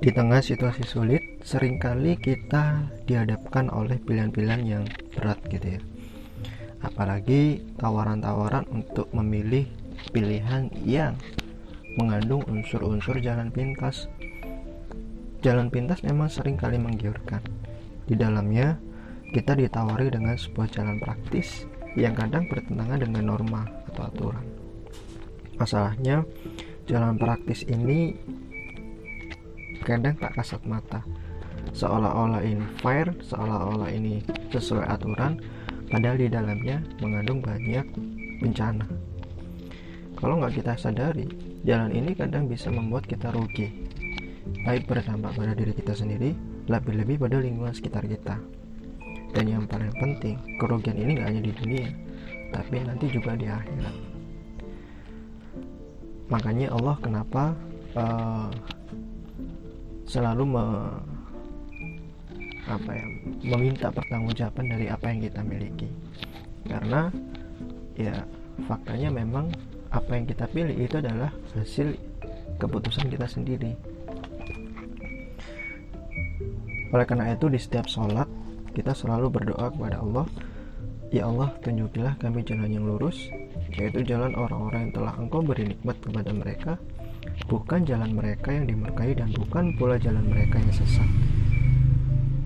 Di tengah situasi sulit, sering kali kita dihadapkan oleh pilihan-pilihan yang berat gitu ya. Apalagi tawaran-tawaran untuk memilih pilihan yang mengandung unsur-unsur jalan pintas. Jalan pintas memang sering kali menggiurkan. Di dalamnya, kita ditawari dengan sebuah jalan praktis yang kadang bertentangan dengan norma atau aturan. Masalahnya, jalan praktis ini kadang tak kasat mata. Seolah-olah ini fair seolah-olah ini sesuai aturan padahal di dalamnya mengandung banyak bencana. Kalau nggak kita sadari jalan ini kadang bisa membuat kita rugi. Baik berdampak pada diri kita sendiri lebih-lebih pada lingkungan sekitar kita. Dan yang paling penting kerugian ini nggak hanya di dunia tapi nanti juga di akhirat. Makanya Allah kenapa uh, selalu me, apa ya meminta pertanggungjawaban dari apa yang kita miliki. Karena ya faktanya memang apa yang kita pilih itu adalah hasil keputusan kita sendiri. Oleh karena itu di setiap sholat kita selalu berdoa kepada Allah ya Allah tunjukilah kami jalan yang lurus yaitu jalan orang-orang yang telah engkau beri nikmat kepada mereka bukan jalan mereka yang dimurkai dan bukan pula jalan mereka yang sesat.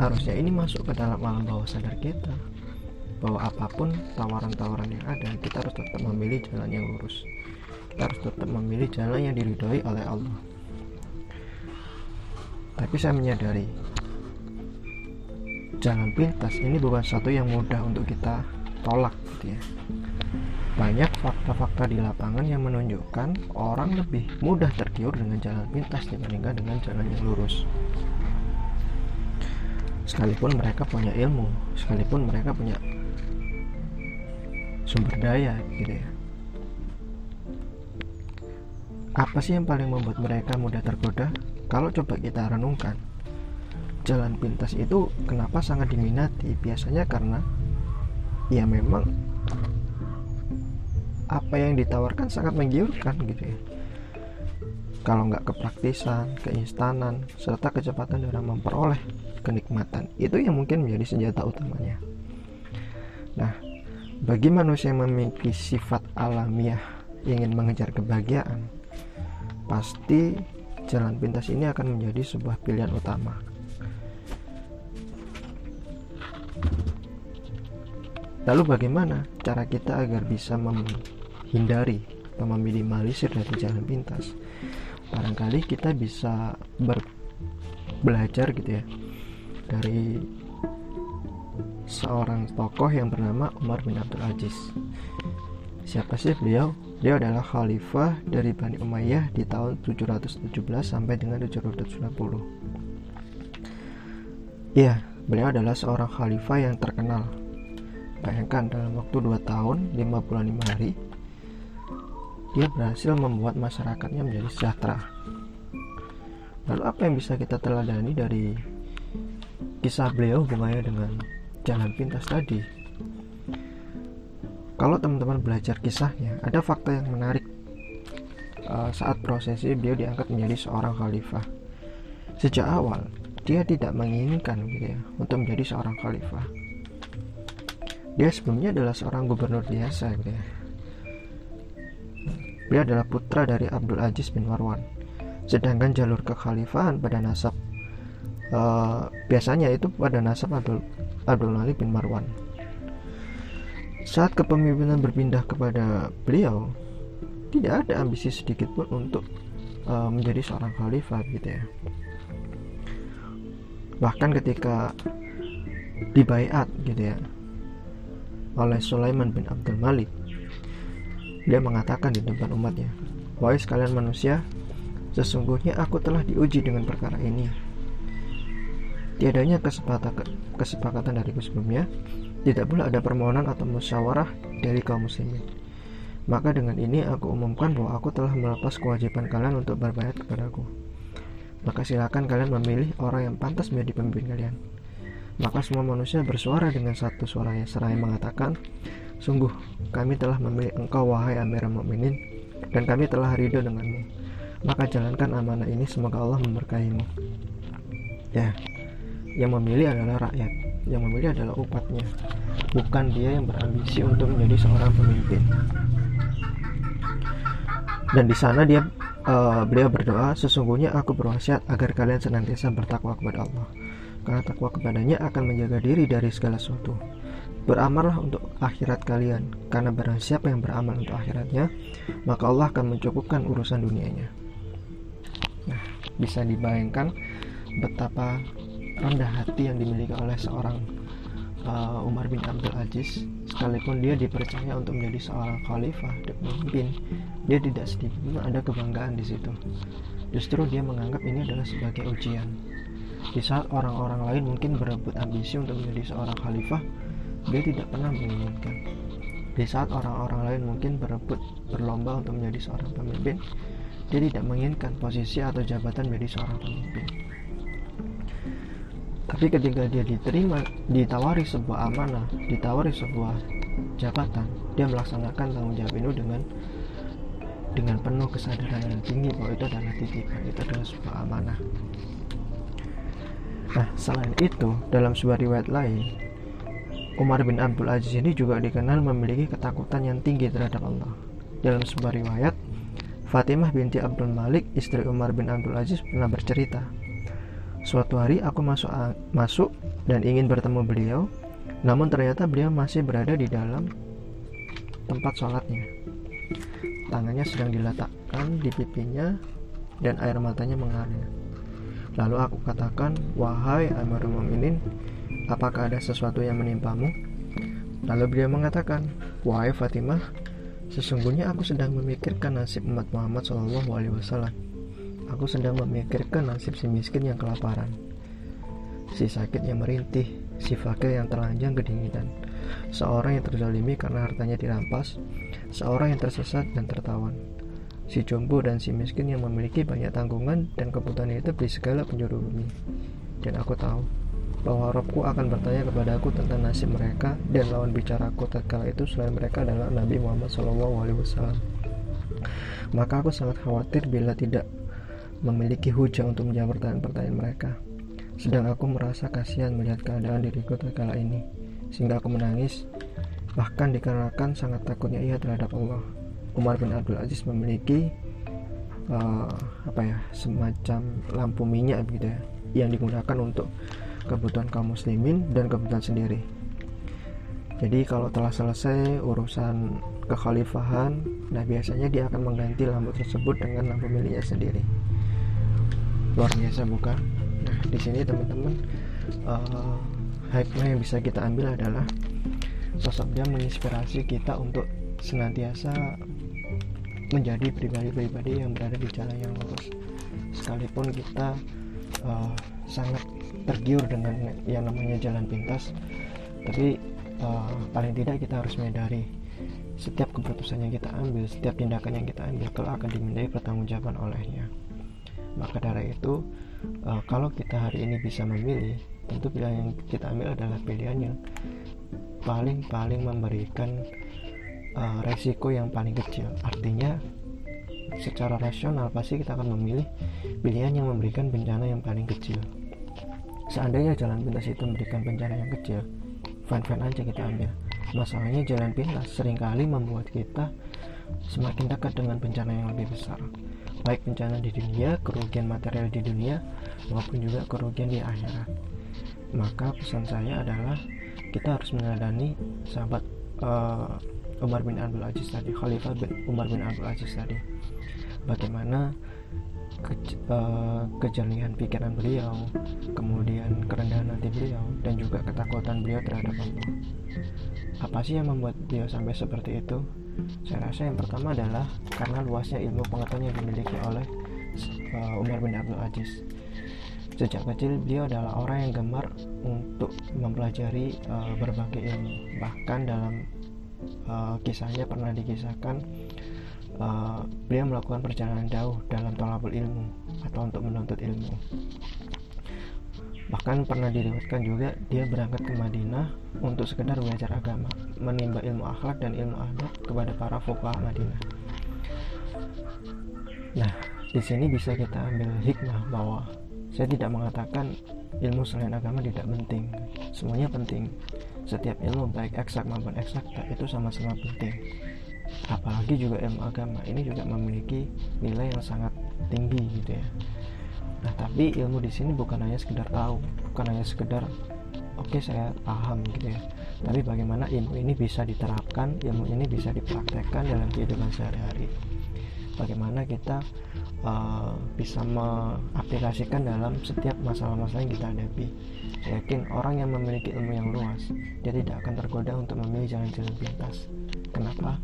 Harusnya ini masuk ke dalam alam bawah sadar kita bahwa apa pun tawaran-tawaran yang ada, kita harus tetap memilih jalan yang lurus. Kita harus tetap memilih jalan yang diridhoi oleh Allah. Tapi saya menyadari jalan pintas ini bukan satu yang mudah untuk kita tolak gitu ya banyak fakta-fakta di lapangan yang menunjukkan orang lebih mudah tergiur dengan jalan pintas dibandingkan dengan jalan yang lurus. Sekalipun mereka punya ilmu, sekalipun mereka punya sumber daya gitu ya. Apa sih yang paling membuat mereka mudah tergoda? Kalau coba kita renungkan, jalan pintas itu kenapa sangat diminati? Biasanya karena ya memang apa yang ditawarkan sangat menggiurkan gitu ya. Kalau nggak kepraktisan, keinstanan, serta kecepatan dalam memperoleh kenikmatan. Itu yang mungkin menjadi senjata utamanya. Nah bagi manusia yang memiliki sifat alamiah ingin mengejar kebahagiaan pasti jalan pintas ini akan menjadi sebuah pilihan utama. Lalu bagaimana cara kita agar bisa hindari atau meminimalisir dari jalan pintas. Barangkali kita bisa ber, belajar gitu ya dari seorang tokoh yang bernama Umar bin Abdul Aziz. Siapa sih beliau? Beliau adalah khalifah dari Bani Umayyah di tahun 717 sampai dengan 790 Iya, beliau adalah seorang khalifah yang terkenal. Bayangkan dalam waktu 2 tahun 55 hari dia berhasil membuat masyarakatnya menjadi sejahtera. Lalu apa yang bisa kita teladani dari kisah beliau hubungannya dengan jalan pintas tadi? Kalau teman-teman belajar kisahnya, ada fakta yang menarik uh, saat prosesi beliau diangkat menjadi seorang khalifah. Sejak awal, dia tidak menginginkan gitu ya untuk menjadi seorang khalifah. Dia sebelumnya adalah seorang gubernur biasa gitu ya Beliau adalah putra dari Abdul Aziz bin Marwan. Sedangkan jalur kekhalifahan pada nasab uh, biasanya itu pada nasab Abdul Abdul Malik bin Marwan. Saat kepemimpinan berpindah kepada beliau, tidak ada ambisi sedikit pun untuk uh, menjadi seorang khalifah gitu ya. Bahkan ketika dibaiat gitu ya oleh Sulaiman bin Abdul Malik dia mengatakan di depan umatnya, Wahai sekalian manusia, sesungguhnya aku telah diuji dengan perkara ini. Tiadanya kesepakatan dari sebelumnya, tidak pula ada permohonan atau musyawarah dari kaum muslimin. Maka dengan ini aku umumkan bahwa aku telah melepas kewajiban kalian untuk berbayat kepadaku. Maka silakan kalian memilih orang yang pantas menjadi pemimpin kalian. Maka semua manusia bersuara dengan satu suara yang seraya mengatakan, Sungguh, kami telah memilih engkau wahai Amirul Mukminin dan kami telah ridho denganmu. maka jalankan amanah ini semoga Allah memberkahimu ya yang memilih adalah rakyat yang memilih adalah umatnya. Bukan dia yang berambisi untuk menjadi seorang pemimpin. Dan di sana dia uh, beliau berdoa sesungguhnya aku berwasiat agar kalian senantiasa bertakwa kepada Allah. Karena takwa kepadanya akan menjaga diri dari segala sesuatu beramallah untuk akhirat kalian. Karena barang siapa yang beramal untuk akhiratnya maka Allah akan mencukupkan urusan dunianya. Nah bisa dibayangkan betapa rendah hati yang dimiliki oleh seorang uh, Umar bin Abdul Aziz sekalipun dia dipercaya untuk menjadi seorang khalifah dan pemimpin. Dia tidak sedikit pun ada kebanggaan di situ. Justru dia menganggap ini adalah sebagai ujian. Di saat orang-orang lain mungkin berebut ambisi untuk menjadi seorang khalifah dia tidak pernah menginginkan. Di saat orang-orang lain mungkin berebut berlomba untuk menjadi seorang pemimpin dia tidak menginginkan posisi atau jabatan menjadi seorang pemimpin. Tapi ketika dia diterima ditawari sebuah amanah ditawari sebuah jabatan dia melaksanakan tanggung jawab itu dengan dengan penuh kesadaran yang tinggi bahwa itu adalah titipan itu adalah sebuah amanah. Nah selain itu dalam sebuah riwayat lain Umar bin Abdul Aziz ini juga dikenal memiliki ketakutan yang tinggi terhadap Allah dalam sebuah riwayat Fatimah binti Abdul Malik istri Umar bin Abdul Aziz pernah bercerita Suatu hari aku masuk masuk dan ingin bertemu beliau, namun ternyata beliau masih berada di dalam tempat sholatnya. Tangannya sedang diletakkan di pipinya dan air matanya mengalir. Lalu aku katakan, "Wahai Amirul Mukminin, apakah ada sesuatu yang menimpamu?" Lalu beliau mengatakan, "Wahai Fatimah, sesungguhnya aku sedang memikirkan nasib umat Muhammad SAW." Aku sedang memikirkan nasib si miskin yang kelaparan, si sakit yang merintih, si fakir yang telanjang kedinginan, seorang yang terzalimi karena hartanya dirampas, seorang yang tersesat dan tertawan, si jombo dan si miskin yang memiliki banyak tanggungan dan kebutuhan hidup di segala penjuru bumi. Dan aku tahu bahwa Robku akan bertanya kepada aku tentang nasib mereka dan lawan bicaraku tatkala itu selain mereka adalah Nabi Muhammad SAW. Maka aku sangat khawatir bila tidak memiliki hujah untuk menjawab pertanyaan-pertanyaan mereka. Sedang aku merasa kasihan melihat keadaan diriku terkala ini, sehingga aku menangis, bahkan dikarenakan sangat takutnya ia terhadap Allah. Umar bin Abdul Aziz memiliki uh, apa ya semacam lampu minyak begitu ya, yang digunakan untuk kebutuhan kaum muslimin dan kebutuhan sendiri. Jadi kalau telah selesai urusan kekhalifahan, nah biasanya dia akan mengganti lampu tersebut dengan lampu miliknya sendiri. Luar biasa bukan? Nah di sini teman-teman uh, hikmah yang bisa kita ambil adalah sosok dia menginspirasi kita untuk senantiasa menjadi pribadi-pribadi yang berada di jalan yang lurus. Sekalipun kita uh, sangat tergiur dengan yang namanya jalan pintas. Tapi uh, paling tidak kita harus menyadari setiap keputusan yang kita ambil setiap tindakan yang kita ambil kelak akan dimintai pertanggungjawaban olehnya. Maka dari itu uh, kalau kita hari ini bisa memilih tentu pilihan yang kita ambil adalah pilihan yang paling-paling memberikan uh, resiko yang paling kecil. Artinya secara rasional pasti kita akan memilih pilihan yang memberikan bencana yang paling kecil seandainya jalan pintas itu memberikan bencana yang kecil fine-fine aja kita ambil masalahnya jalan pintas sering kali membuat kita semakin dekat dengan bencana yang lebih besar baik bencana di dunia, kerugian material di dunia, maupun juga kerugian di akhirat. Maka pesan saya adalah kita harus meneladani sahabat uh, Umar bin Abdul Aziz tadi, Khalifah bin Umar bin Abdul Aziz tadi. Bagaimana ke, uh, kejernihan pikiran beliau, kemudian kerendahan hati beliau, dan juga ketakutan beliau terhadap Allah. Apa sih yang membuat beliau sampai seperti itu? Saya rasa yang pertama adalah karena luasnya ilmu pengetahuan yang dimiliki oleh uh, Umar bin Abdul Aziz. Sejak kecil beliau adalah orang yang gemar untuk mempelajari uh, berbagai ilmu. Bahkan dalam uh, kisahnya pernah dikisahkan uh, beliau melakukan perjalanan jauh dalam tolabul ilmu atau untuk menuntut ilmu. Bahkan pernah diriwayatkan juga dia berangkat ke Madinah untuk sekedar belajar agama menimba ilmu akhlak dan ilmu adab kepada para fuqaha Madinah. Nah di sini bisa kita ambil hikmah bahwa saya tidak mengatakan ilmu selain agama tidak penting. Semuanya penting. Setiap ilmu baik eksak maupun eksakta itu sama-sama penting apalagi juga ilmu agama ini juga memiliki nilai yang sangat tinggi gitu ya. Nah tapi ilmu di sini bukan hanya sekedar tahu bukan hanya sekedar oke okay, saya paham gitu ya. Tapi bagaimana ilmu ini bisa diterapkan ilmu ini bisa dipraktekkan dalam kehidupan sehari-hari. Bagaimana kita uh, bisa mengaplikasikan dalam setiap masalah-masalah yang kita hadapi. Saya yakin orang yang memiliki ilmu yang luas dia tidak akan tergoda untuk memilih jalan-jalan pintas. Kenapa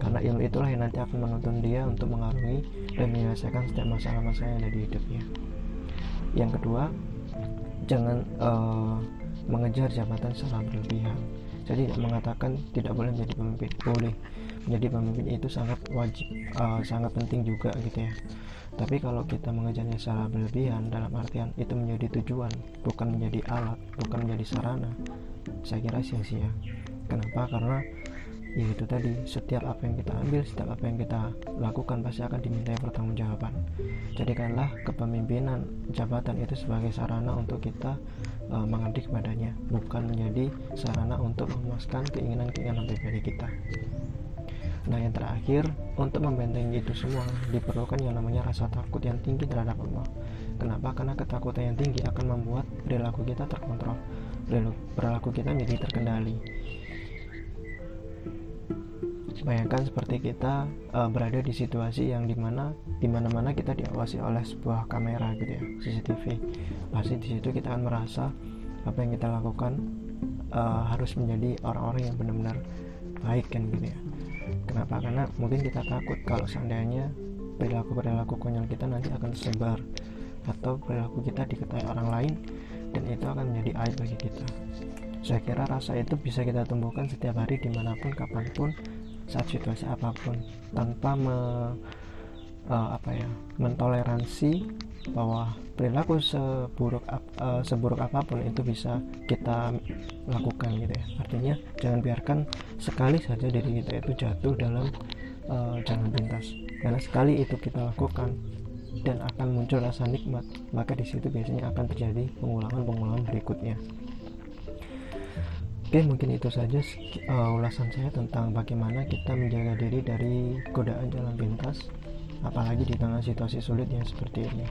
karena ilmu itulah yang nanti akan menuntun dia untuk mengarungi dan menyelesaikan setiap masalah-masalah yang ada di hidupnya. Yang kedua jangan uh, mengejar jabatan secara berlebihan. Saya tidak mengatakan tidak boleh menjadi pemimpin. Boleh. Menjadi pemimpin itu sangat wajib uh, sangat penting juga gitu ya. Tapi kalau kita mengejarnya secara berlebihan dalam artian itu menjadi tujuan bukan menjadi alat bukan menjadi sarana saya kira sia-sia. Kenapa? Karena ya itu tadi. Setiap apa yang kita ambil setiap apa yang kita lakukan pasti akan dimintai pertanggungjawaban. Jadikanlah kepemimpinan jabatan itu sebagai sarana untuk kita uh, mengabdi kepadanya bukan menjadi sarana untuk memuaskan keinginan-keinginan pribadi kita. Nah yang terakhir untuk membentengi itu semua diperlukan yang namanya rasa takut yang tinggi terhadap Allah. Kenapa? Karena ketakutan yang tinggi akan membuat perilaku kita terkontrol perilaku kita menjadi terkendali bayangkan seperti kita uh, berada di situasi yang di mana di mana-mana kita diawasi oleh sebuah kamera gitu ya CCTV pasti di situ kita akan merasa apa yang kita lakukan uh, harus menjadi orang-orang yang benar-benar baik kan gitu ya. Kenapa? Karena mungkin kita takut kalau seandainya perilaku perilaku konyol kita nanti akan tersebar atau perilaku kita diketahui orang lain dan itu akan menjadi aib bagi kita saya kira rasa itu bisa kita tumbuhkan setiap hari di mana pun kapan pun saat situasi apa pun. Tanpa me, uh, apa ya mentoleransi bahwa perilaku seburuk uh, seburuk apa pun itu bisa kita lakukan gitu ya. Artinya jangan biarkan sekali saja diri kita itu jatuh dalam uh, jalan pintas. Karena sekali itu kita lakukan dan akan muncul rasa nikmat maka di situ biasanya akan terjadi pengulangan-pengulangan berikutnya Oke mungkin itu saja uh, ulasan saya tentang bagaimana kita menjaga diri dari godaan jalan pintas apalagi di tengah situasi sulit yang seperti ini